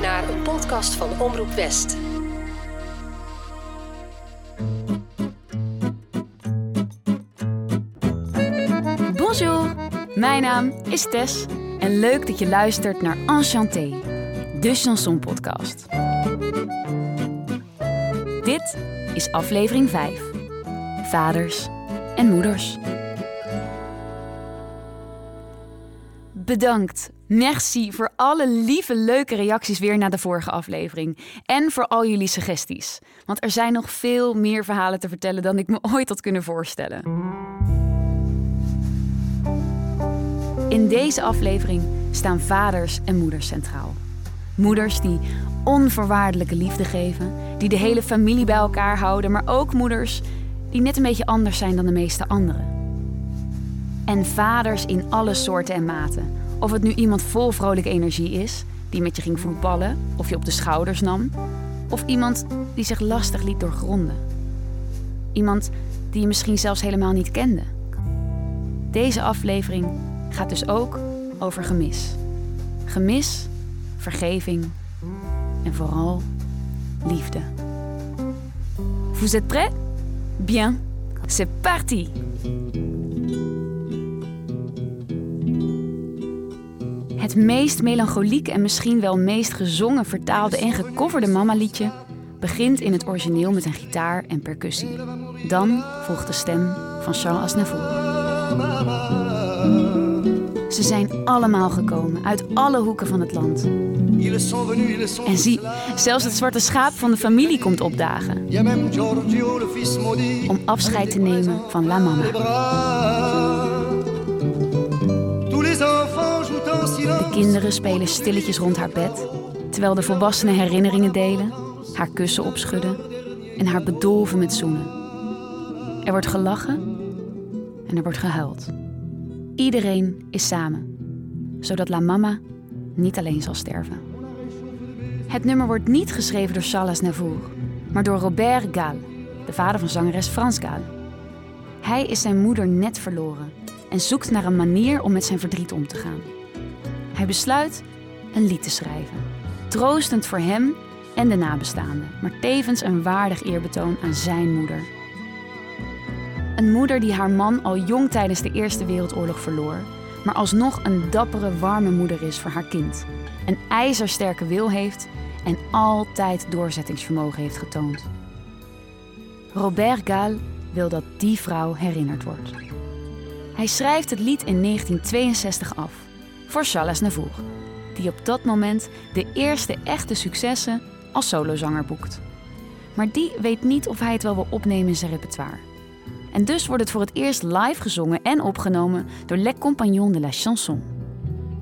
naar een podcast van Omroep West. Bonjour, mijn naam is Tess en leuk dat je luistert naar Enchanté, de chanson podcast. Dit is aflevering 5. Vaders en moeders. Bedankt. Merci voor alle lieve, leuke reacties weer na de vorige aflevering. En voor al jullie suggesties. Want er zijn nog veel meer verhalen te vertellen dan ik me ooit had kunnen voorstellen. In deze aflevering staan vaders en moeders centraal. Moeders die onvoorwaardelijke liefde geven, die de hele familie bij elkaar houden, maar ook moeders die net een beetje anders zijn dan de meeste anderen. En vaders in alle soorten en maten. Of het nu iemand vol vrolijke energie is, die met je ging voetballen of je op de schouders nam, of iemand die zich lastig liet doorgronden. Iemand die je misschien zelfs helemaal niet kende. Deze aflevering gaat dus ook over gemis. Gemis, vergeving en vooral liefde. Vous êtes prêts? Bien, c'est parti! Het meest melancholieke en misschien wel meest gezongen, vertaalde en gecoverde mama-liedje begint in het origineel met een gitaar en percussie. Dan volgt de stem van Charles Aznavour. Ze zijn allemaal gekomen uit alle hoeken van het land. En zie, zelfs het zwarte schaap van de familie komt opdagen. Om afscheid te nemen van La Mama. De kinderen spelen stilletjes rond haar bed, terwijl de volwassenen herinneringen delen, haar kussen opschudden en haar bedolven met zoenen. Er wordt gelachen en er wordt gehuild. Iedereen is samen, zodat La Mama niet alleen zal sterven. Het nummer wordt niet geschreven door Charles Navour, maar door Robert Gall, de vader van zangeres Frans Gall. Hij is zijn moeder net verloren en zoekt naar een manier om met zijn verdriet om te gaan. Hij besluit een lied te schrijven, troostend voor hem en de nabestaanden, maar tevens een waardig eerbetoon aan zijn moeder. Een moeder die haar man al jong tijdens de Eerste Wereldoorlog verloor, maar alsnog een dappere, warme moeder is voor haar kind. Een ijzersterke wil heeft en altijd doorzettingsvermogen heeft getoond. Robert Gall wil dat die vrouw herinnerd wordt. Hij schrijft het lied in 1962 af voor Charles Navour, die op dat moment de eerste echte successen als solozanger boekt. Maar die weet niet of hij het wel wil opnemen in zijn repertoire. En dus wordt het voor het eerst live gezongen en opgenomen door Les Compagnons de la Chanson.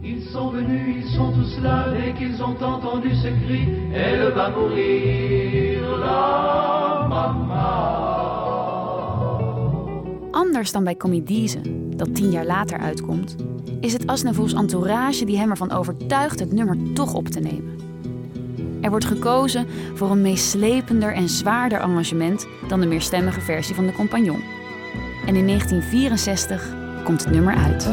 Ils sont venus, ils sont tous là, dès qu'ils ont entendu ce cri, elle va mourir, la. Anders dan bij Comedize, dat tien jaar later uitkomt, is het Aznavours entourage die hem ervan overtuigt het nummer toch op te nemen. Er wordt gekozen voor een meeslepender en zwaarder arrangement dan de meerstemmige versie van de Compagnon. En in 1964 komt het nummer uit.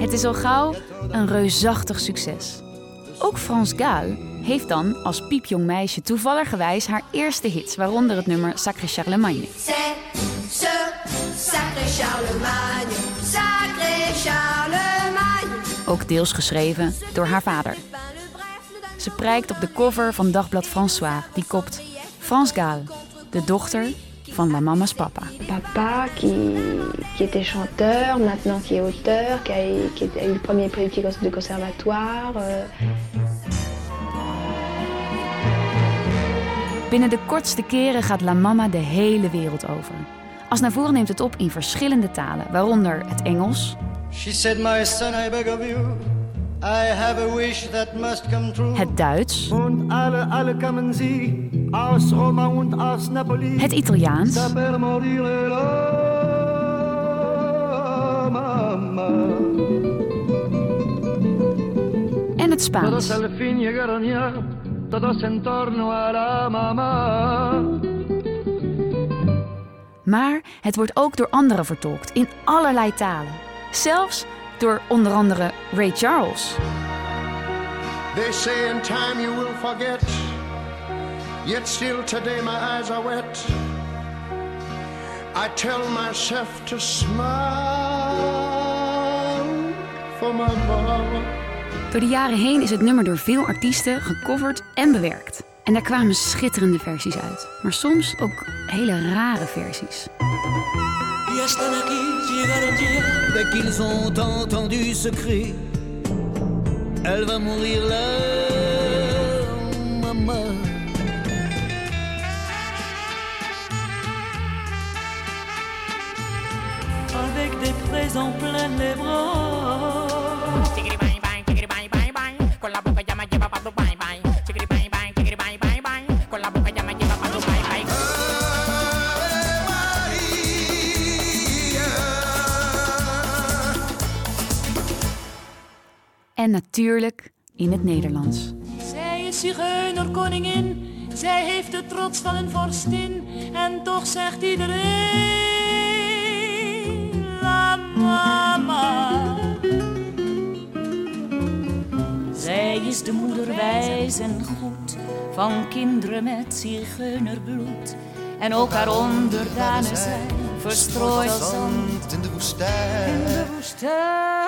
Het is al gauw een reusachtig succes. Ook Frans Gall heeft dan als piepjong meisje toevalligerwijs haar eerste hits, waaronder het nummer Sacré Charlemagne. Sacré Charlemagne. Ook deels geschreven door haar vader. Ze prijkt op de cover van Dagblad François, die kopt Frans Gall, de dochter van La Mama's papa. Papa qui, qui était chanteur, maintenant qui est auteur, qui a, qui a le premier prix de conservatoire. euh, Binnen de kortste keren gaat La Mama de hele wereld over. Aznavour neemt het op in verschillende talen, waaronder het Engels, She said, My son, I beg of you, I have a wish that must come true. het Duits, alle, alle Roma und Napoli. het Italiaans en het Spaans. Todos en torno a la mamá. Maar het wordt ook door anderen vertolkt in allerlei talen. Zelfs door onder andere Ray Charles. They say in time you will forget. Yet still today my eyes are wet. I tell myself to smile for my mama. Door de jaren heen is het nummer door veel artiesten gecoverd en bewerkt. En daar kwamen schitterende versies uit. Maar soms ook hele rare versies. Avec des présents plein les bras. Pa' tu. Con la boca lleva pa' tu. En natuurlijk in het Nederlands. Zij is zigeuner koningin. Zij heeft de trots van een vorstin. En toch zegt iedereen... La mama. Is de moeder wijs en goed. Van kinderen met zigeunerbloed. En ook haar onderdanen zijn verstrooid als zand in de woestijn. in de woestijn.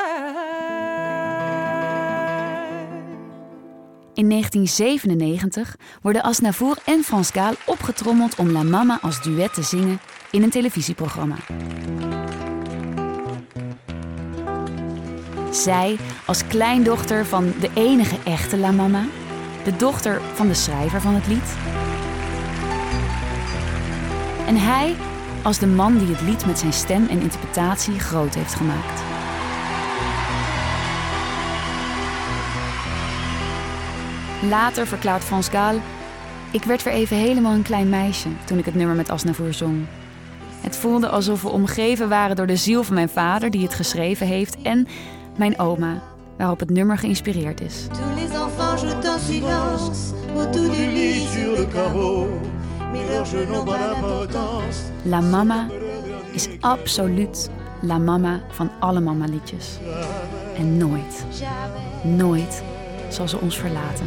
In 1997 worden Asnavour en Frans Gaal opgetrommeld om La Mama als duet te zingen in een televisieprogramma. Zij als kleindochter van de enige echte La Mama, de dochter van de schrijver van het lied. En hij als de man die het lied met zijn stem en interpretatie groot heeft gemaakt. Later verklaart Frans Gaal... Ik werd weer even helemaal een klein meisje toen ik het nummer met Asnavour zong. Het voelde alsof we omgeven waren door de ziel van mijn vader die het geschreven heeft... en mijn oma, waarop het nummer geïnspireerd is. La Mama is absoluut La Mama van alle mama-liedjes. En nooit, nooit zal ze ons verlaten.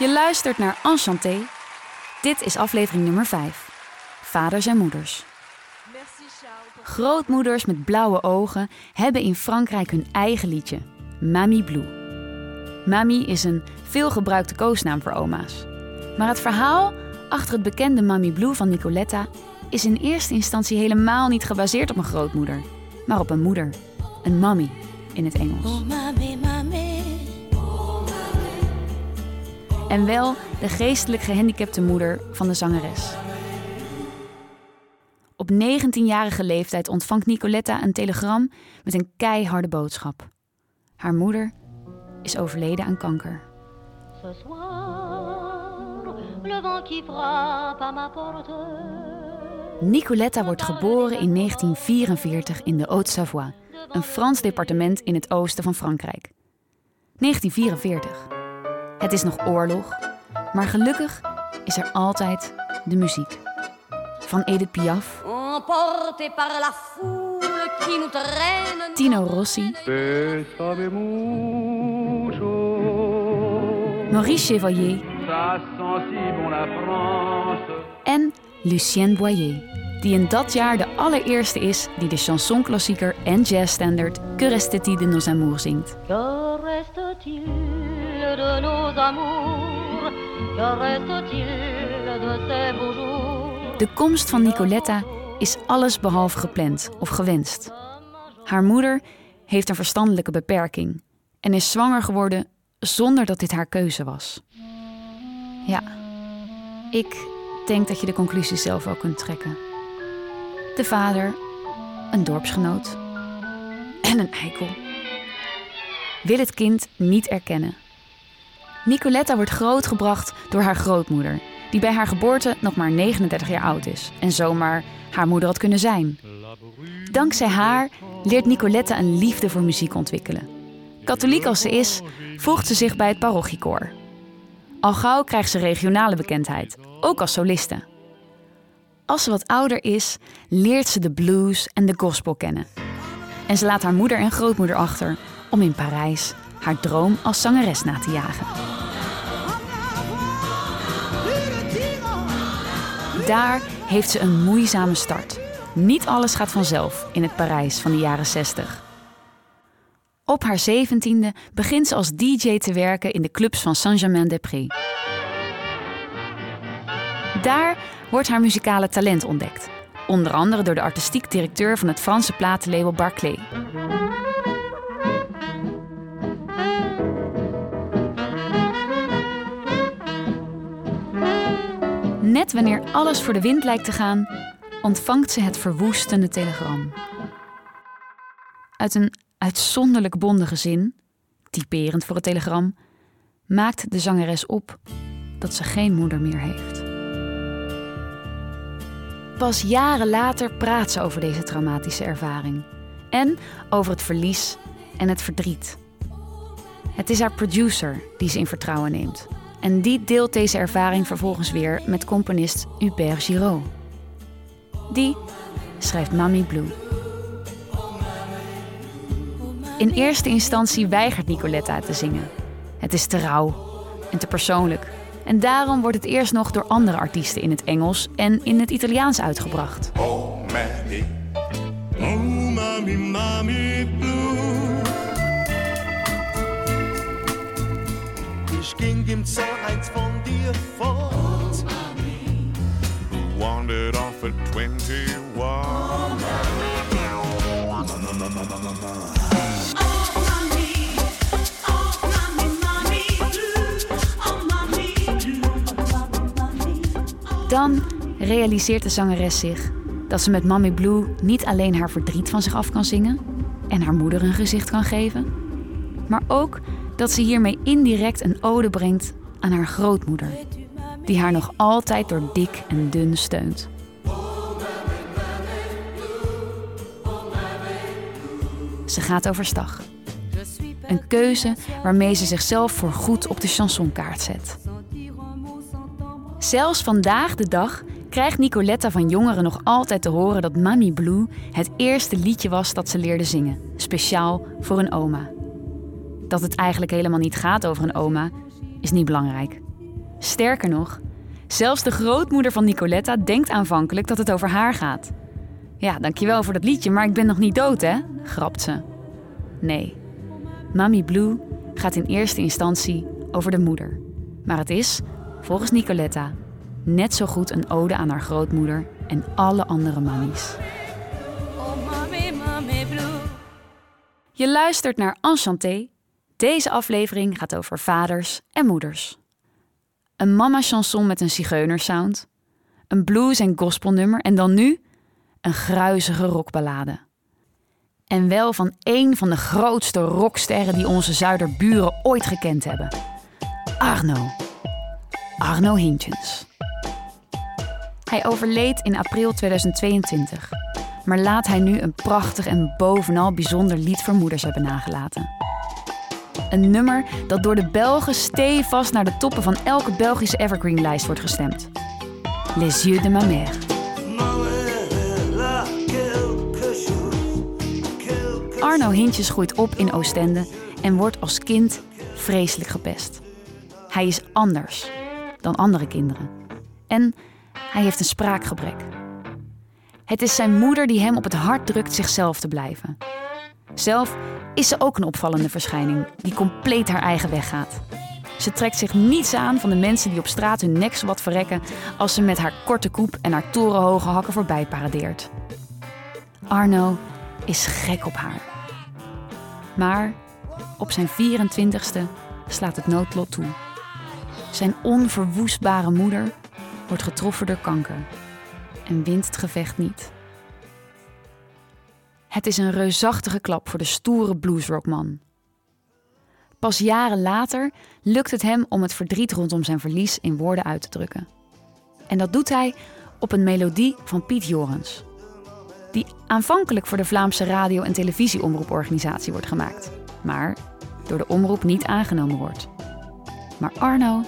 Je luistert naar Enchanté. Dit is aflevering nummer 5. Vaders en moeders. Grootmoeders met blauwe ogen hebben in Frankrijk hun eigen liedje, Mamie Blue. Mamie is een veelgebruikte koosnaam voor oma's. Maar het verhaal achter het bekende Mamie Blue van Nicoletta is in eerste instantie helemaal niet gebaseerd op een grootmoeder, maar op een moeder, een mammy in het Engels. Oh En wel de geestelijk gehandicapte moeder van de zangeres. Op 19-jarige leeftijd ontvangt Nicoletta een telegram met een keiharde boodschap. Haar moeder is overleden aan kanker. Ce soir, le vent qui frappe à ma porte. Nicoletta wordt geboren in 1944 in de Haute-Savoie, een Frans departement in het oosten van Frankrijk. 1944. Het is nog oorlog, maar gelukkig is er altijd de muziek. Van Edith Piaf, Emporté par la foule qui nous traîne. Tino Rossi. Maurice Chevalier en Lucienne Boyer, die in dat jaar de allereerste is die de chansonklassieker en jazzstandard Que reste-t-il de nos amours zingt. Que de De komst van Nicoletta is alles behalve gepland of gewenst. Haar moeder heeft een verstandelijke beperking en is zwanger geworden zonder dat dit haar keuze was. Ja, ik denk dat je de conclusie zelf wel kunt trekken. De vader, een dorpsgenoot en een eikel, wil het kind niet erkennen. Nicoletta wordt grootgebracht door haar grootmoeder, die bij haar geboorte nog maar 39 jaar oud is en zomaar haar moeder had kunnen zijn. Dankzij haar leert Nicoletta een liefde voor muziek ontwikkelen. Katholiek als ze is, voegt ze zich bij het parochiekoor. Al gauw krijgt ze regionale bekendheid, ook als soliste. Als ze wat ouder is, leert ze de blues en de gospel kennen. En ze laat haar moeder en grootmoeder achter om in Parijs haar droom als zangeres na te jagen. Daar heeft ze een moeizame start. Niet alles gaat vanzelf in het Parijs van de jaren 60. Op haar zeventiende begint ze als DJ te werken in de clubs van Saint-Germain-des-Prés. Daar wordt haar muzikale talent ontdekt. Onder andere door de artistiek directeur van het Franse platenlabel Barclay. Net wanneer alles voor de wind lijkt te gaan, ontvangt ze het verwoestende telegram. Uit een uitzonderlijk bondige zin, typerend voor het telegram, maakt de zangeres op dat ze geen moeder meer heeft. Pas jaren later praat ze over deze traumatische ervaring en over het verlies en het verdriet. Het is haar producer die ze in vertrouwen neemt. En die deelt deze ervaring vervolgens weer met componist Hubert Giraud. Die schrijft Mami Blue. In eerste instantie weigert Nicoletta te zingen. Het is te rauw en te persoonlijk. En daarom wordt het eerst nog door andere artiesten in het Engels en in het Italiaans uitgebracht. Oh, Mami. Oh, Mami, Mami Ging im Zorn eins von dir fort. Who wandered off at 21. Dan realiseert de zangeres zich dat ze met Mami Blue niet alleen haar verdriet van zich af kan zingen en haar moeder een gezicht kan geven, maar ook dat ze hiermee indirect een ode brengt aan haar grootmoeder, die haar nog altijd door dik en dun steunt. Ze gaat overstag. Een keuze waarmee ze zichzelf voor goed op de chansonkaart zet. Zelfs vandaag de dag krijgt Nicoletta van jongeren nog altijd te horen dat Mami Blue het eerste liedje was dat ze leerde zingen, speciaal voor een oma. Dat het eigenlijk helemaal niet gaat over een oma, is niet belangrijk. Sterker nog, zelfs de grootmoeder van Nicoletta denkt aanvankelijk dat het over haar gaat. Ja, dankjewel voor dat liedje, maar ik ben nog niet dood, hè? grapt ze. Nee, Mami Blue gaat in eerste instantie over de moeder. Maar het is, volgens Nicoletta, net zo goed een ode aan haar grootmoeder en alle andere mammies. Je luistert naar Enchanté. Deze aflevering gaat over vaders en moeders. Een mama-chanson met een zigeunersound. Een blues- en gospelnummer. En dan nu een gruizige rockballade. En wel van één van de grootste rocksterren die onze zuiderburen ooit gekend hebben. Arno. Arno Hintjens. Hij overleed in april 2022. Maar laat hij nu een prachtig en bovenal bijzonder lied voor moeders hebben nagelaten. Een nummer dat door de Belgen stevast naar de toppen van elke Belgische evergreen-lijst wordt gestemd. Les yeux de ma mère. Arno Hintjes groeit op in Oostende en wordt als kind vreselijk gepest. Hij is anders dan andere kinderen. En hij heeft een spraakgebrek. Het is zijn moeder die hem op het hart drukt zichzelf te blijven. Zelf is ze ook een opvallende verschijning die compleet haar eigen weg gaat. Ze trekt zich niets aan van de mensen die op straat hun nek wat verrekken als ze met haar korte koep en haar torenhoge hakken voorbij paradeert. Arno is gek op haar. Maar op zijn 24ste slaat het noodlot toe. Zijn onverwoestbare moeder wordt getroffen door kanker en wint het gevecht niet. Het is een reusachtige klap voor de stoere bluesrockman. Pas jaren later lukt het hem om het verdriet rondom zijn verlies in woorden uit te drukken. En dat doet hij op een melodie van Piet Jorens. Die aanvankelijk voor de Vlaamse radio- en televisieomroeporganisatie wordt gemaakt. Maar door de omroep niet aangenomen wordt. Maar Arno,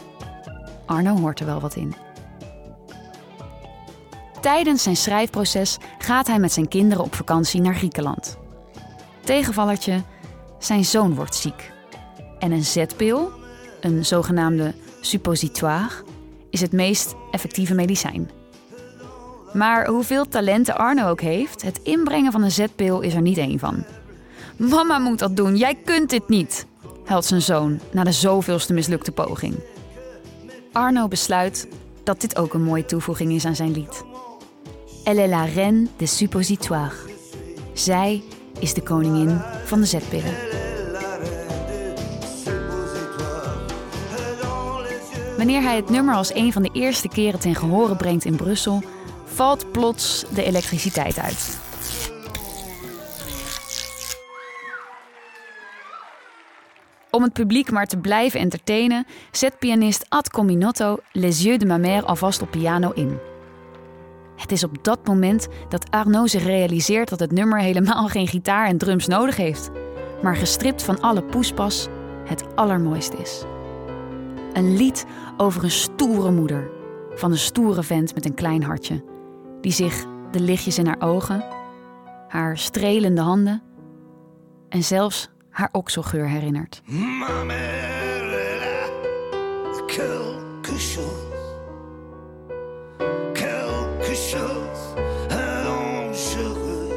Arno hoort er wel wat in. Tijdens zijn schrijfproces gaat hij met zijn kinderen op vakantie naar Griekenland. Tegenvallertje, zijn zoon wordt ziek. En een zetpil, een zogenaamde suppositoire, is het meest effectieve medicijn. Maar hoeveel talenten Arno ook heeft, het inbrengen van een zetpil is er niet één van. Mama moet dat doen, jij kunt dit niet, huilt zijn zoon na de zoveelste mislukte poging. Arno besluit dat dit ook een mooie toevoeging is aan zijn lied. Elle est la reine des suppositoires. Zij is de koningin van de zetpillen. Wanneer hij het nummer als een van de eerste keren ten gehore brengt in Brussel, valt plots de elektriciteit uit. Om het publiek maar te blijven entertainen, zet pianist Ad Cominotto Les Yeux de ma mère alvast op piano in. Het is op dat moment dat Arnaud zich realiseert dat het nummer helemaal geen gitaar en drums nodig heeft, maar gestript van alle poespas het allermooist is. Een lied over een stoere moeder, van een stoere vent met een klein hartje, die zich de lichtjes in haar ogen, haar strelende handen en zelfs haar okselgeur herinnert. Ma chose, chose dangereux,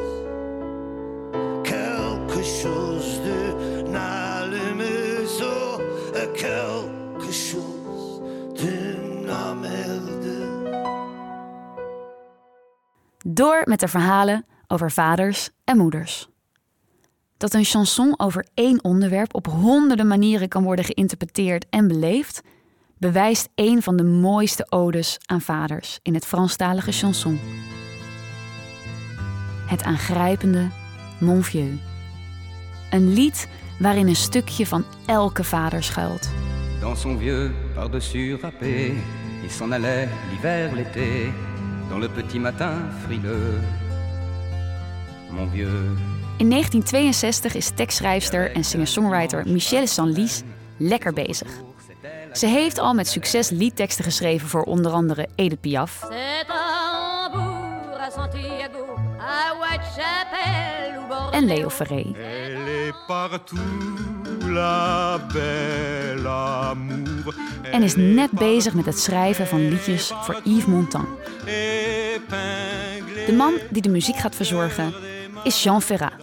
quelque chose de n'allumezo, quelque chose de na merde. Door met de verhalen over vaders en moeders. Dat een chanson over één onderwerp op honderden manieren kan worden geïnterpreteerd en beleefd, bewijst een van de mooiste odes aan vaders in het Franstalige chanson. Het aangrijpende Mon Vieux. Een lied waarin een stukje van elke vader schuilt. Dans son vieux par-dessus râpé, il s'en allait l'hiver, l'été, dans le petit matin frileux. Mon vieux, In 1962 is tekstschrijfster en singer-songwriter Michelle Sanlis lekker bezig. Ze heeft al met succes liedteksten geschreven voor onder andere Edith Piaf en Leo Ferré. En is net bezig met het schrijven van liedjes voor Yves Montand. De man die de muziek gaat verzorgen is Jean Ferrat.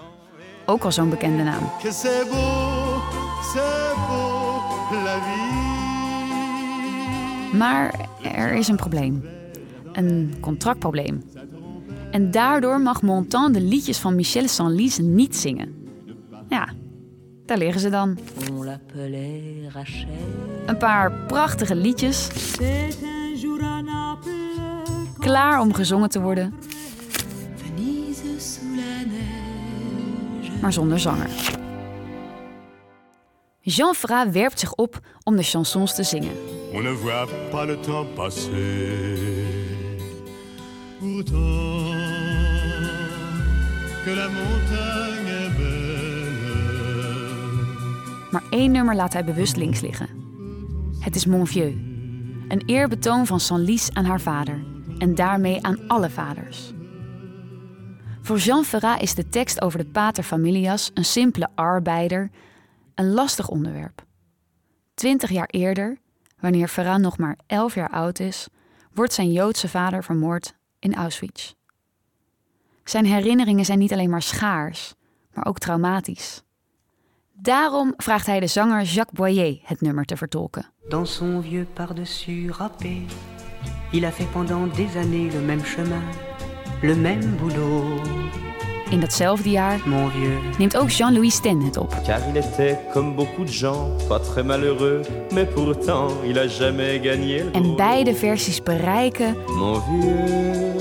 Ook al zo'n bekende naam. Que c'est beau, c'est beau, la vie. Maar er is een probleem. Een contractprobleem. En daardoor mag Montand de liedjes van Michel Sanlis niet zingen. Ja, daar liggen ze dan. Een paar prachtige liedjes, klaar om gezongen te worden, maar zonder zanger. Jean Ferrat werpt zich op om de chansons te zingen. On ne voit pas le temps passer. Pourtant, que la montagne est belle. Maar één nummer laat hij bewust links liggen. Het is Mon Vieux. Een eerbetoon van Sanlis aan haar vader. En daarmee aan alle vaders. Voor Jean Ferrat is de tekst over de pater familias een simpele arbeider een lastig onderwerp. Twintig jaar eerder, wanneer Ferrat nog maar elf jaar oud is, wordt zijn Joodse vader vermoord in Auschwitz. Zijn herinneringen zijn niet alleen maar schaars, maar ook traumatisch. Daarom vraagt hij de zanger Jacques Boyer het nummer te vertolken. Dans vieux par-dessus râpé, il a fait pendant des années le même chemin, le même boulot. In datzelfde jaar Mon vieux, neemt ook Jean-Louis Sten het op. Car il était comme beaucoup de gens, pas très malheureux, mais pourtant il a jamais gagné le En beide versies bereiken Mon vieux.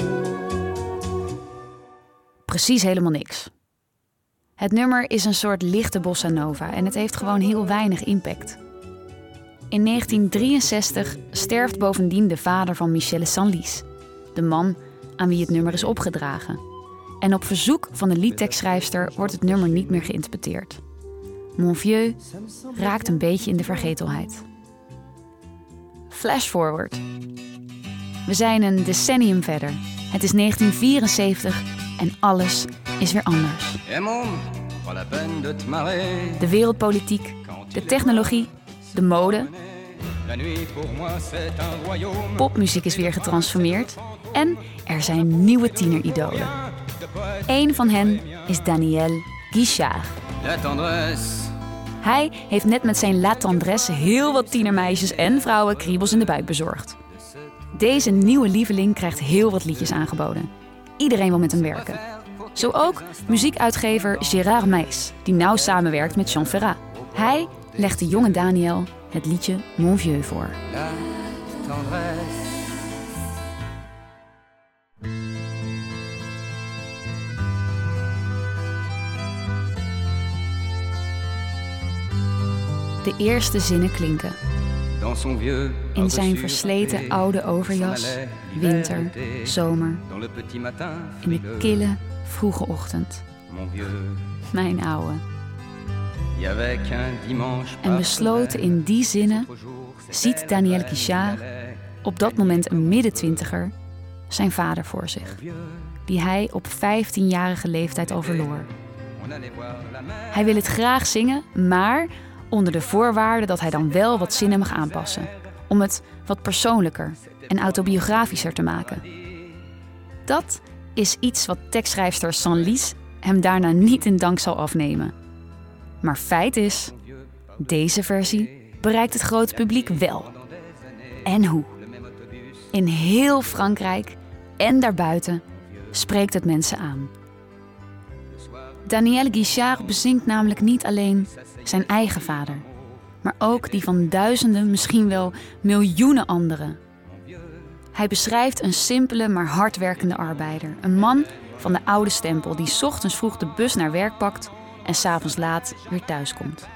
precies helemaal niks. Het nummer is een soort lichte bossa nova en het heeft gewoon heel weinig impact. In 1963 sterft bovendien de vader van Michel Sanlis, de man aan wie het nummer is opgedragen. En op verzoek van de liedtekstschrijfster wordt het nummer niet meer geïnterpreteerd. Mon vieux raakt een beetje in de vergetelheid. Flash forward. We zijn een decennium verder. Het is 1974 en alles is weer anders. De wereldpolitiek, de technologie, de mode. Popmuziek is weer getransformeerd en er zijn nieuwe tieneridolen. Eén van hen is Daniel Guichard. Hij heeft net met zijn La Tendresse heel wat tienermeisjes en vrouwen kriebels in de buik bezorgd. Deze nieuwe lieveling krijgt heel wat liedjes aangeboden. Iedereen wil met hem werken. Zo ook muziekuitgever Gérard Meis, die nauw samenwerkt met Jean Ferrat. Hij legt de jonge Daniel het liedje Mon Vieux voor. De eerste zinnen klinken. In zijn versleten oude overjas, winter, zomer, in de kille, vroege ochtend. Mijn ouwe. En besloten in die zinnen ziet Daniel Guichard, op dat moment een middentwintiger, zijn vader voor zich, die hij op 15-jarige leeftijd al verloor. Hij wil het graag zingen, maar onder de voorwaarde dat hij dan wel wat zinnen mag aanpassen, om het wat persoonlijker en autobiografischer te maken. Dat is iets wat tekstschrijfster Sanlis hem daarna niet in dank zal afnemen. Maar feit is, deze versie bereikt het grote publiek wel. En hoe? In heel Frankrijk en daarbuiten spreekt het mensen aan. Daniel Guichard bezingt namelijk niet alleen zijn eigen vader, maar ook die van duizenden, misschien wel miljoenen anderen. Hij beschrijft een simpele maar hardwerkende arbeider, een man van de oude stempel die ochtends vroeg de bus naar werk pakt en s'avonds laat weer thuis komt.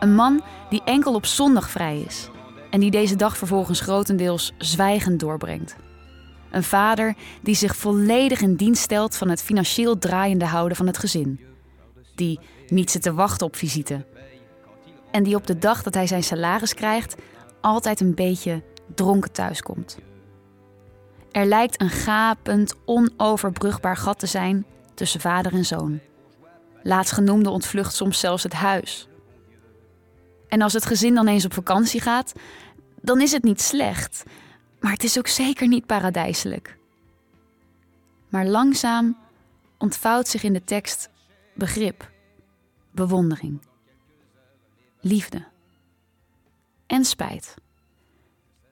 Een man die enkel op zondag vrij is en die deze dag vervolgens grotendeels zwijgend doorbrengt. Een vader die zich volledig in dienst stelt van het financieel draaiende houden van het gezin. Die niet zit te wachten op visite. En die op de dag dat hij zijn salaris krijgt altijd een beetje dronken thuiskomt. Er lijkt een gapend, onoverbrugbaar gat te zijn tussen vader en zoon. Laatstgenoemde ontvlucht soms zelfs het huis. En als het gezin dan eens op vakantie gaat, dan is het niet slecht, maar het is ook zeker niet paradijselijk. Maar langzaam ontvouwt zich in de tekst begrip, bewondering, liefde en spijt.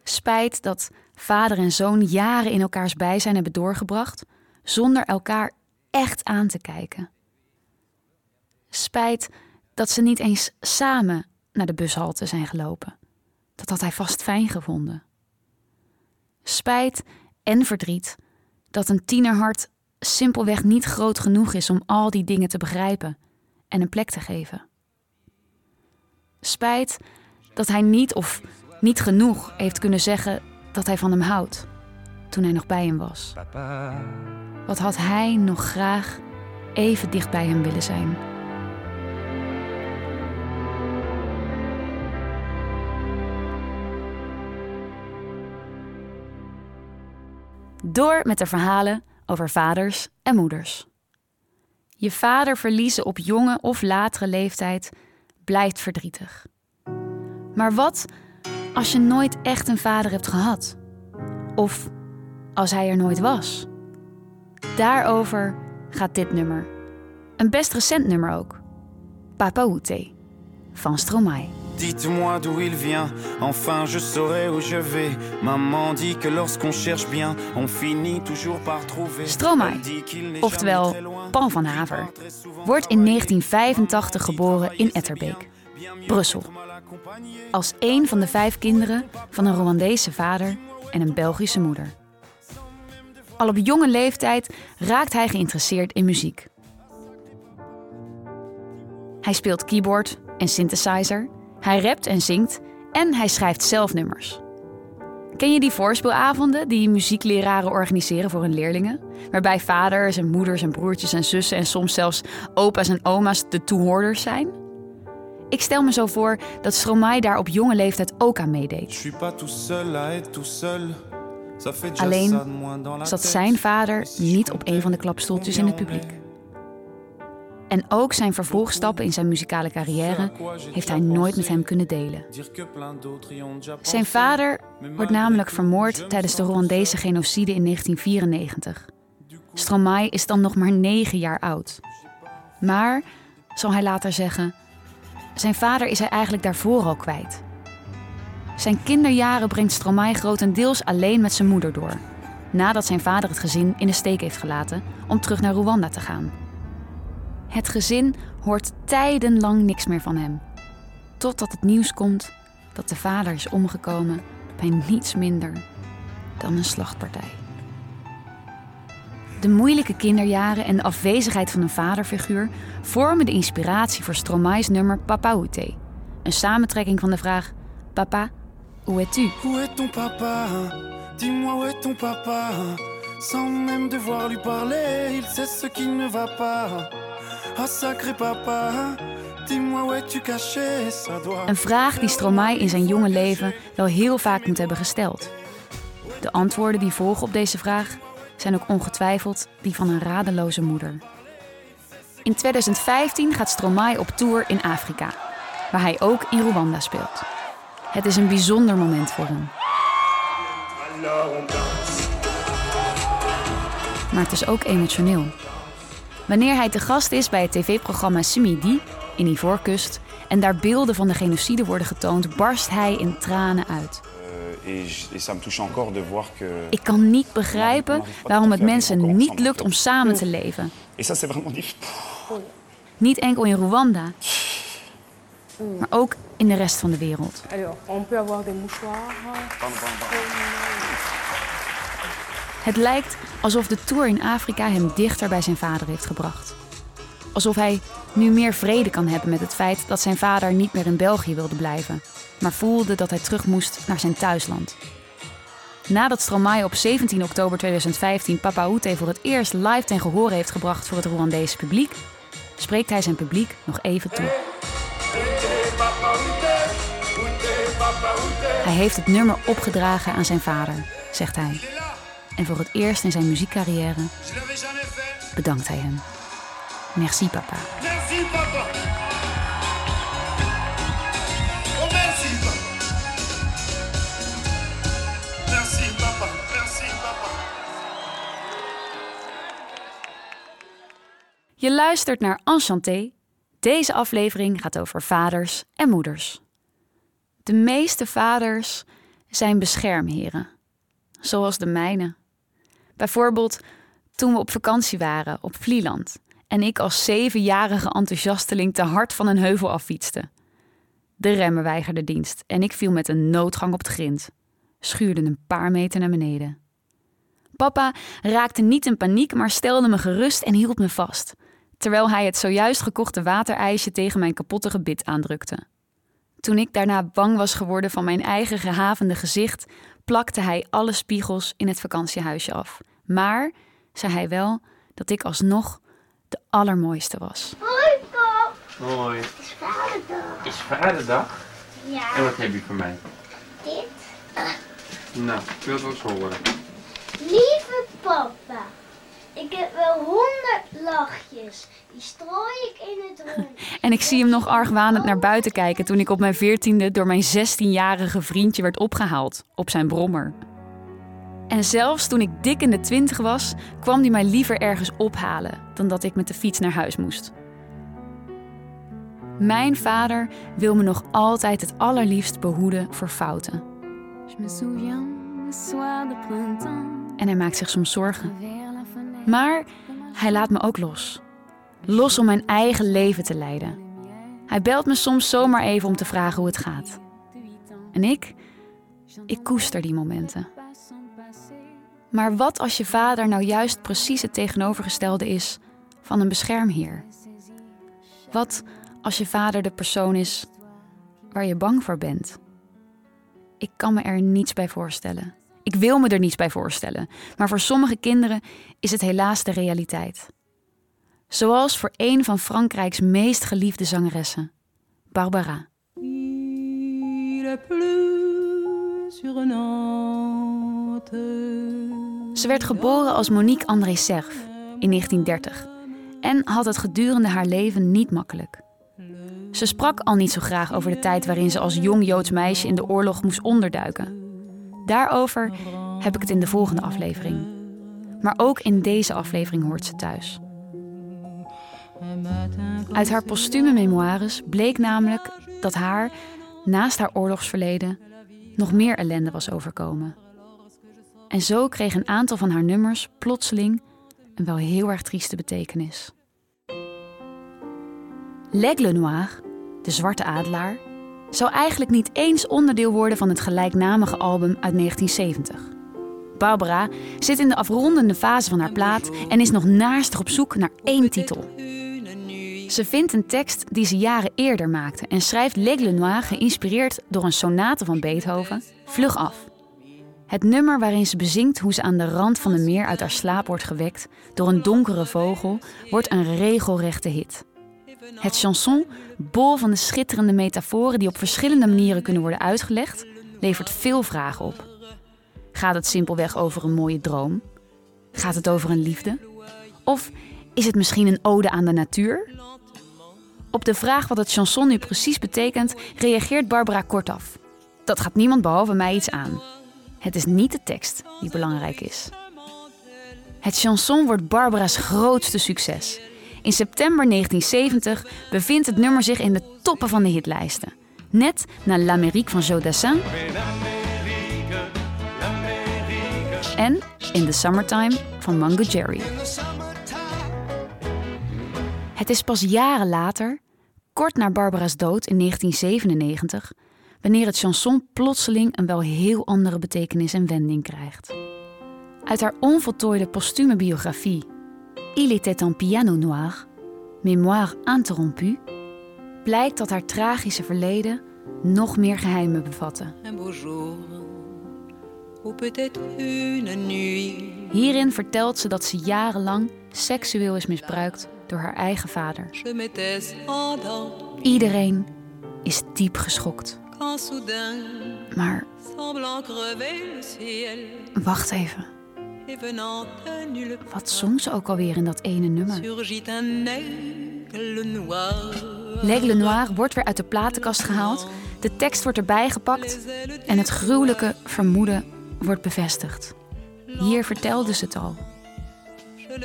Spijt dat vader en zoon jaren in elkaars bijzijn hebben doorgebracht zonder elkaar echt aan te kijken. Spijt dat ze niet eens samen naar de bushalte zijn gelopen. Dat had hij vast fijn gevonden. Spijt en verdriet dat een tienerhart simpelweg niet groot genoeg is om al die dingen te begrijpen en een plek te geven. Spijt dat hij niet of niet genoeg heeft kunnen zeggen dat hij van hem houdt toen hij nog bij hem was. Wat had hij nog graag even dicht bij hem willen zijn? Door met de verhalen over vaders en moeders. Je vader verliezen op jonge of latere leeftijd blijft verdrietig. Maar wat als je nooit echt een vader hebt gehad? Of als hij er nooit was? Daarover gaat dit nummer. Een best recent nummer ook. Papa van Stromae. Dites-moi d'où il vient, enfin je saurai où je vais. Maman dit que lorsqu'on cherche bien, on finit toujours par trouver. Stromae, oftewel Paul van Haver, wordt in 1985 geboren in Etterbeek, Brussel. Als een van de vijf kinderen van een Rwandese vader en een Belgische moeder. Al op jonge leeftijd raakt hij geïnteresseerd in muziek. Hij speelt keyboard en synthesizer hij rapt en zingt En hij schrijft zelf nummers. Ken je die voorspeelavonden die muziekleraren organiseren voor hun leerlingen? Waarbij vaders en moeders en broertjes en zussen en soms zelfs opa's en oma's de toehoorders zijn? Ik stel me zo voor dat Stromae daar op jonge leeftijd ook aan meedeed. Alleen zat zijn vader niet op een van de klapstoeltjes in het publiek. En ook zijn vervolgstappen in zijn muzikale carrière heeft hij nooit met hem kunnen delen. Zijn vader wordt namelijk vermoord tijdens de Rwandese genocide in 1994. Stromae is dan nog maar negen jaar oud. Maar, zal hij later zeggen, zijn vader is hij eigenlijk daarvoor al kwijt. Zijn kinderjaren brengt Stromae grotendeels alleen met zijn moeder door. Nadat zijn vader het gezin in de steek heeft gelaten om terug naar Rwanda te gaan. Het gezin hoort tijdenlang niks meer van hem. Totdat het nieuws komt dat de vader is omgekomen bij niets minder dan een slachtpartij. De moeilijke kinderjaren en de afwezigheid van een vaderfiguur vormen de inspiratie voor Stromae's nummer Papa Oute. Een samentrekking van de vraag: Papa, où es-tu? Où est ton papa Dis-moi où est ton papa Sans même devoir lui parler, il sait ce qui ne va pas. Sacré papa, dis-moi où caché Ça doit... Een vraag die Stromae in zijn jonge leven wel heel vaak moet hebben gesteld. De antwoorden die volgen op deze vraag zijn ook ongetwijfeld die van een radeloze moeder. In 2015 gaat Stromae op tour in Afrika, waar hij ook in Rwanda speelt. Het is een bijzonder moment voor hem. Maar het is ook emotioneel. Wanneer hij te gast is bij het tv-programma Semidi in Ivoorkust en daar beelden van de genocide worden getoond, barst hij in tranen uit. Ik kan niet begrijpen waarom het mensen niet lukt om samen te leven. Niet enkel in Rwanda, maar ook in de rest van de wereld. Het lijkt alsof de tour in Afrika hem dichter bij zijn vader heeft gebracht. Alsof hij nu meer vrede kan hebben met het feit dat zijn vader niet meer in België wilde blijven, maar voelde dat hij terug moest naar zijn thuisland. Nadat Stromae op 17 oktober 2015 Papa Oute voor het eerst live ten gehore heeft gebracht voor het Rwandese publiek, spreekt hij zijn publiek nog even toe. Hij heeft het nummer opgedragen aan zijn vader, zegt hij. En voor het eerst in zijn muziekcarrière bedankt hij hem. Merci papa. Merci papa Oh merci papa Merci papa, merci papa Je luistert naar Enchanté. Deze aflevering gaat over vaders en moeders. De meeste vaders zijn beschermheren, zoals de mijne. Bijvoorbeeld toen we op vakantie waren op Vlieland en ik als zevenjarige enthousiasteling te hard van een heuvel affietste. De remmen weigerden dienst en ik viel met een noodgang op het grind, schuurde een paar meter naar beneden. Papa raakte niet in paniek, maar stelde me gerust en hield me vast, terwijl hij het zojuist gekochte waterijsje tegen mijn kapotte gebit aandrukte. Toen ik daarna bang was geworden van mijn eigen gehavende gezicht, plakte hij alle spiegels in het vakantiehuisje af. Maar zei hij wel dat ik alsnog de allermooiste was. Hoi pap, Hoi. het is vaderdag. Is vaderdag? Ja. En wat heb je voor mij? Dit. Nou, ik wil het wel eens horen. Lieve papa, ik heb wel honderd lachjes. Die strooi ik in het rond. En ik zie hem nog argwanend naar buiten kijken toen ik op mijn veertiende door mijn 16-jarige vriendje werd opgehaald op zijn brommer. En zelfs toen ik dik in de twintig was, kwam hij mij liever ergens ophalen dan dat ik met de fiets naar huis moest. Mijn vader wil me nog altijd het allerliefst behoeden voor fouten. En hij maakt zich soms zorgen. Maar hij laat me ook los. Los om mijn eigen leven te leiden. Hij belt me soms zomaar even om te vragen hoe het gaat. En ik, ik koester die momenten. Maar wat als je vader nou juist precies het tegenovergestelde is van een beschermheer? Wat als je vader de persoon is waar je bang voor bent? Ik kan me er niets bij voorstellen. Ik wil me er niets bij voorstellen. Maar voor sommige kinderen is het helaas de realiteit. Zoals voor een van Frankrijks meest geliefde zangeressen, Barbara. Ze werd geboren als Monique André Serve in 1930 en had het gedurende haar leven niet makkelijk. Ze sprak al niet zo graag over de tijd waarin ze als jong Joods meisje in de oorlog moest onderduiken. Daarover heb ik het in de volgende aflevering. Maar ook in deze aflevering hoort ze thuis. Uit haar postume memoires bleek namelijk dat haar, naast haar oorlogsverleden, nog meer ellende was overkomen. En zo kreeg een aantal van haar nummers plotseling een wel heel erg trieste betekenis. L'Aigle Noir, de zwarte adelaar, zou eigenlijk niet eens onderdeel worden van het gelijknamige album uit 1970. Barbara zit in de afrondende fase van haar plaat en is nog naastig op zoek naar één titel. Ze vindt een tekst die ze jaren eerder maakte en schrijft L'Aigle Noir geïnspireerd door een sonate van Beethoven vlug af. Het nummer waarin ze bezingt hoe ze aan de rand van de meer uit haar slaap wordt gewekt door een donkere vogel, wordt een regelrechte hit. Het chanson, bol van de schitterende metaforen die op verschillende manieren kunnen worden uitgelegd, levert veel vragen op. Gaat het simpelweg over een mooie droom? Gaat het over een liefde? Of is het misschien een ode aan de natuur? Op de vraag wat het chanson nu precies betekent, reageert Barbara kortaf. Dat gaat niemand behalve mij iets aan. Het is niet de tekst die belangrijk is. Het chanson wordt Barbara's grootste succes. In september 1970 bevindt het nummer zich in de toppen van de hitlijsten. Net na L'Amérique van Joe Dassin en In the Summertime van Mango Jerry. Het is pas jaren later, kort na Barbara's dood in 1997, wanneer het chanson plotseling een wel heel andere betekenis en wending krijgt. Uit haar onvoltooide postume biografie Il était un piano noir, mémoire interrompue, blijkt dat haar tragische verleden nog meer geheimen bevatte. Hierin vertelt ze dat ze jarenlang seksueel is misbruikt door haar eigen vader. Iedereen is diep geschokt. Maar wacht even. Wat zong ze ook alweer in dat ene nummer? L'Aigle Noir wordt weer uit de platenkast gehaald, de tekst wordt erbij gepakt en het gruwelijke vermoeden wordt bevestigd. Hier vertelde ze het al.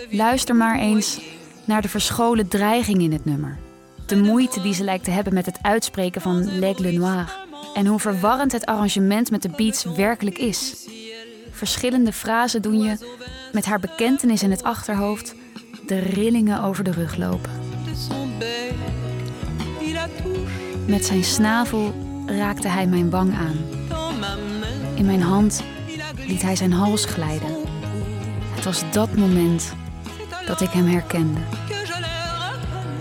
Luister maar eens naar de verscholen dreiging in het nummer. De moeite die ze lijkt te hebben met het uitspreken van L'Aigle Noir. En hoe verwarrend het arrangement met de beats werkelijk is. Verschillende frasen doen je, met haar bekentenis in het achterhoofd, de rillingen over de rug lopen. Met zijn snavel raakte hij mijn wang aan. In mijn hand liet hij zijn hals glijden. Het was dat moment dat ik hem herkende.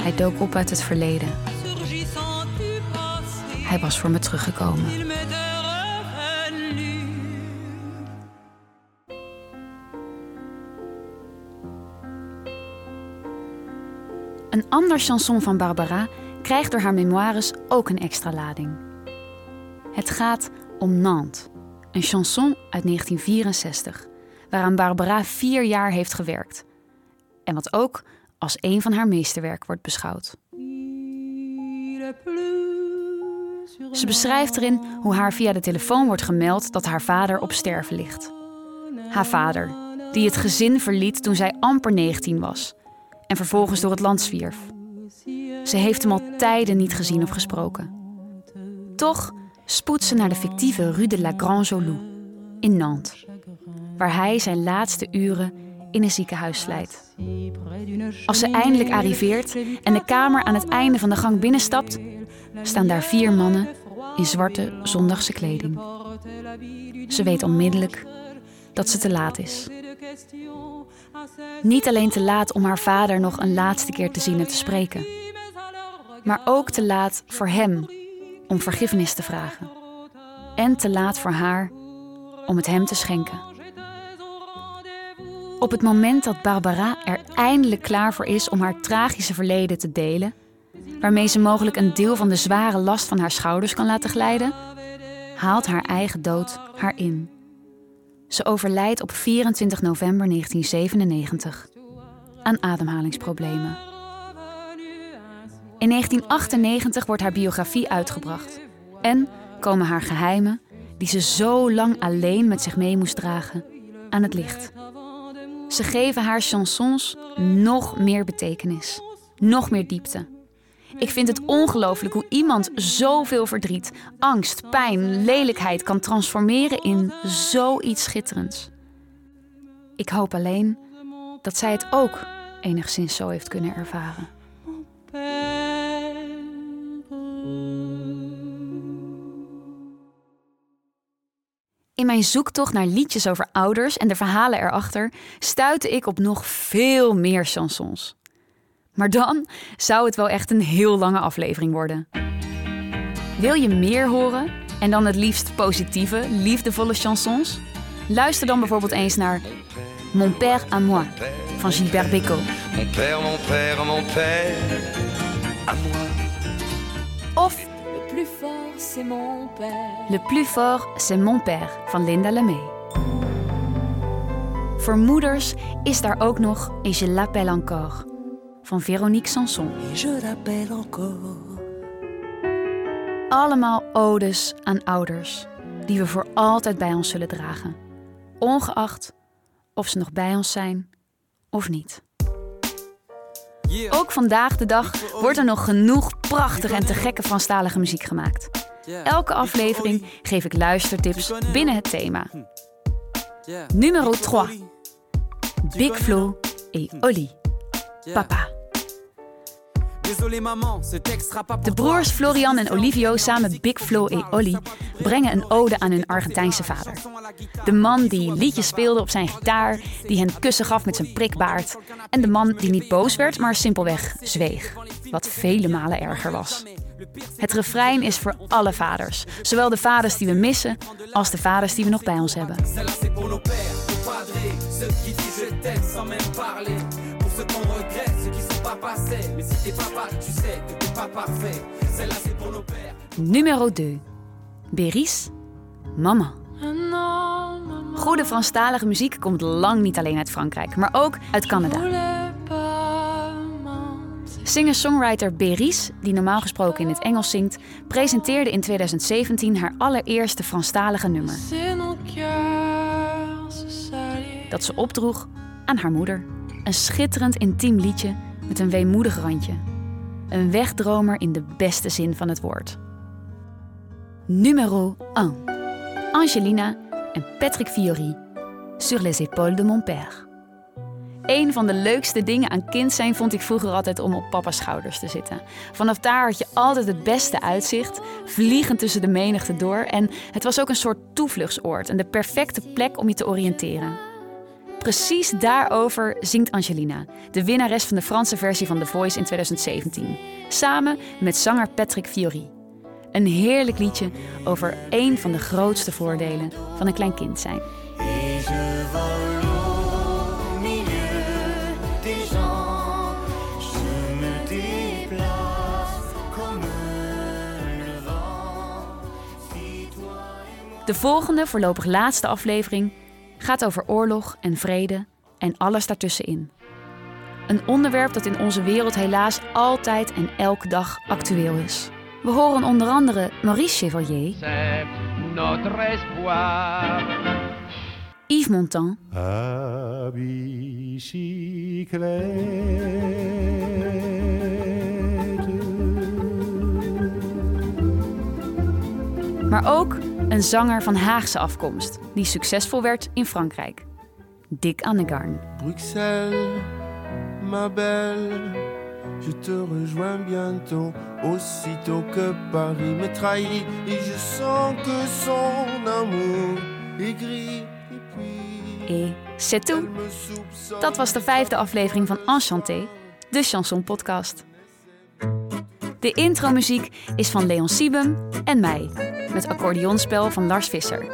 Hij dook op uit het verleden. Hij was voor me teruggekomen. Een ander chanson van Barbara krijgt door haar memoires ook een extra lading. Het gaat om Nantes, een chanson uit 1964, waaraan Barbara vier jaar heeft gewerkt. En wat ook als een van haar meesterwerk wordt beschouwd. Ze beschrijft erin hoe haar via de telefoon wordt gemeld dat haar vader op sterven ligt. Haar vader, die het gezin verliet toen zij amper 19 was en vervolgens door het land zwierf. Ze heeft hem al tijden niet gezien of gesproken. Toch spoedt ze naar de fictieve Rue de la Grand Jolou in Nantes, waar hij zijn laatste uren in een ziekenhuis slijt. Als ze eindelijk arriveert en de kamer aan het einde van de gang binnenstapt, staan daar vier mannen in zwarte zondagse kleding. Ze weet onmiddellijk dat ze te laat is. Niet alleen te laat om haar vader nog een laatste keer te zien en te spreken, maar ook te laat voor hem om vergiffenis te vragen. en te laat voor haar om het hem te schenken. Op het moment dat Barbara er eindelijk klaar voor is om haar tragische verleden te delen, waarmee ze mogelijk een deel van de zware last van haar schouders kan laten glijden, haalt haar eigen dood haar in. Ze overlijdt op 24 november 1997 aan ademhalingsproblemen. In 1998 wordt haar biografie uitgebracht en komen haar geheimen, die ze zo lang alleen met zich mee moest dragen, aan het licht. Ze geven haar chansons nog meer betekenis, nog meer diepte. Ik vind het ongelooflijk hoe iemand zoveel verdriet, angst, pijn, lelijkheid kan transformeren in zoiets schitterends. Ik hoop alleen dat zij het ook enigszins zo heeft kunnen ervaren. In mijn zoektocht naar liedjes over ouders en de verhalen erachter stuitte ik op nog veel meer chansons. Maar dan zou het wel echt een heel lange aflevering worden. Wil je meer horen en dan het liefst positieve, liefdevolle chansons? Luister dan bijvoorbeeld eens naar Mon père à moi van Gilbert Bécaud. Mon père, mon père, mon père, à moi. Of Le plus fort, c'est mon père. Le plus fort, c'est mon père van Linda Lemay. Voor moeders is daar ook nog Et je l'appelle encore van Véronique Sanson. Allemaal odes aan ouders die we voor altijd bij ons zullen dragen, ongeacht of ze nog bij ons zijn of niet. Ook vandaag de dag wordt er nog genoeg prachtige en te gekke Franstalige muziek gemaakt. Elke aflevering geef ik luistertips binnen het thema. Numero 3. Big Flo et Oli. Papa. De broers Florian en Olivio samen Big Flo en Olly brengen een ode aan hun Argentijnse vader. De man die liedjes speelde op zijn gitaar, die hen kussen gaf met zijn prikbaard. En de man die niet boos werd, maar simpelweg zweeg. Wat vele malen erger was. Het refrein is voor alle vaders. Zowel de vaders die we missen, als de vaders die we nog bij ons hebben. Numero 2. Beris, Mama. Goede Franstalige muziek komt lang niet alleen uit Frankrijk, maar ook uit Canada. Singer-songwriter Beris, die normaal gesproken in het Engels zingt, presenteerde in 2017 haar allereerste Franstalige nummer. Dat ze opdroeg aan haar moeder. Een schitterend intiem liedje met een weemoedig randje. Een wegdromer in de beste zin van het woord. Numero 1. Angelina en Patrick Fiori. Sur les épaules de mon père. Een van de leukste dingen aan kind zijn vond ik vroeger altijd om op papa's schouders te zitten. Vanaf daar had je altijd het beste uitzicht, vliegend tussen de menigte door. En het was ook een soort toevluchtsoord en de perfecte plek om je te oriënteren. Precies daarover zingt Angelina, de winnares van de Franse versie van The Voice in 2017, samen met zanger Patrick Fiori. Een heerlijk liedje over één van de grootste voordelen van een klein kind zijn. De volgende, voorlopig laatste aflevering gaat over oorlog en vrede en alles daartussenin. Een onderwerp dat in onze wereld helaas altijd en elke dag actueel is. We horen onder andere Maurice Chevalier. Yves Montand, bicyclette. maar ook een zanger van Haagse afkomst die succesvol werd in Frankrijk. Dick Annegarn. Bruxelles, ma belle, je te rejoins bientôt, aussitôt que Paris me trahit, et je sens que son amour est gris. Et c'est tout. Dat was de vijfde aflevering van Enchanté, de chanson podcast. De intromuziek is van Leon Siebem en mij, met accordeonspel van Lars Visser.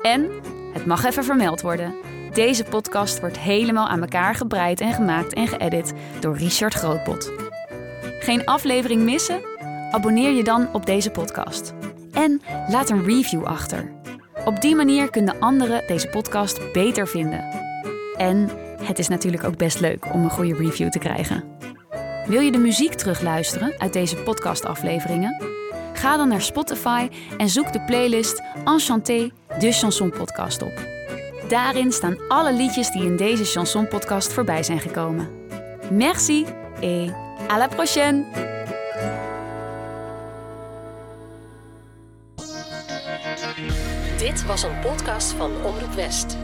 En, het mag even vermeld worden, deze podcast wordt helemaal aan elkaar gebreid en gemaakt en geëdit door Richard Grootbot. Geen aflevering missen? Abonneer je dan op deze podcast. En laat een review achter. Op die manier kunnen anderen deze podcast beter vinden. En het is natuurlijk ook best leuk om een goede review te krijgen. Wil je de muziek terugluisteren uit deze podcastafleveringen? Ga dan naar Spotify en zoek de playlist Enchanté de Chanson Podcast op. Daarin staan alle liedjes die in deze Chanson Podcast voorbij zijn gekomen. Merci et à la prochaine! Dit was een podcast van Omroep West.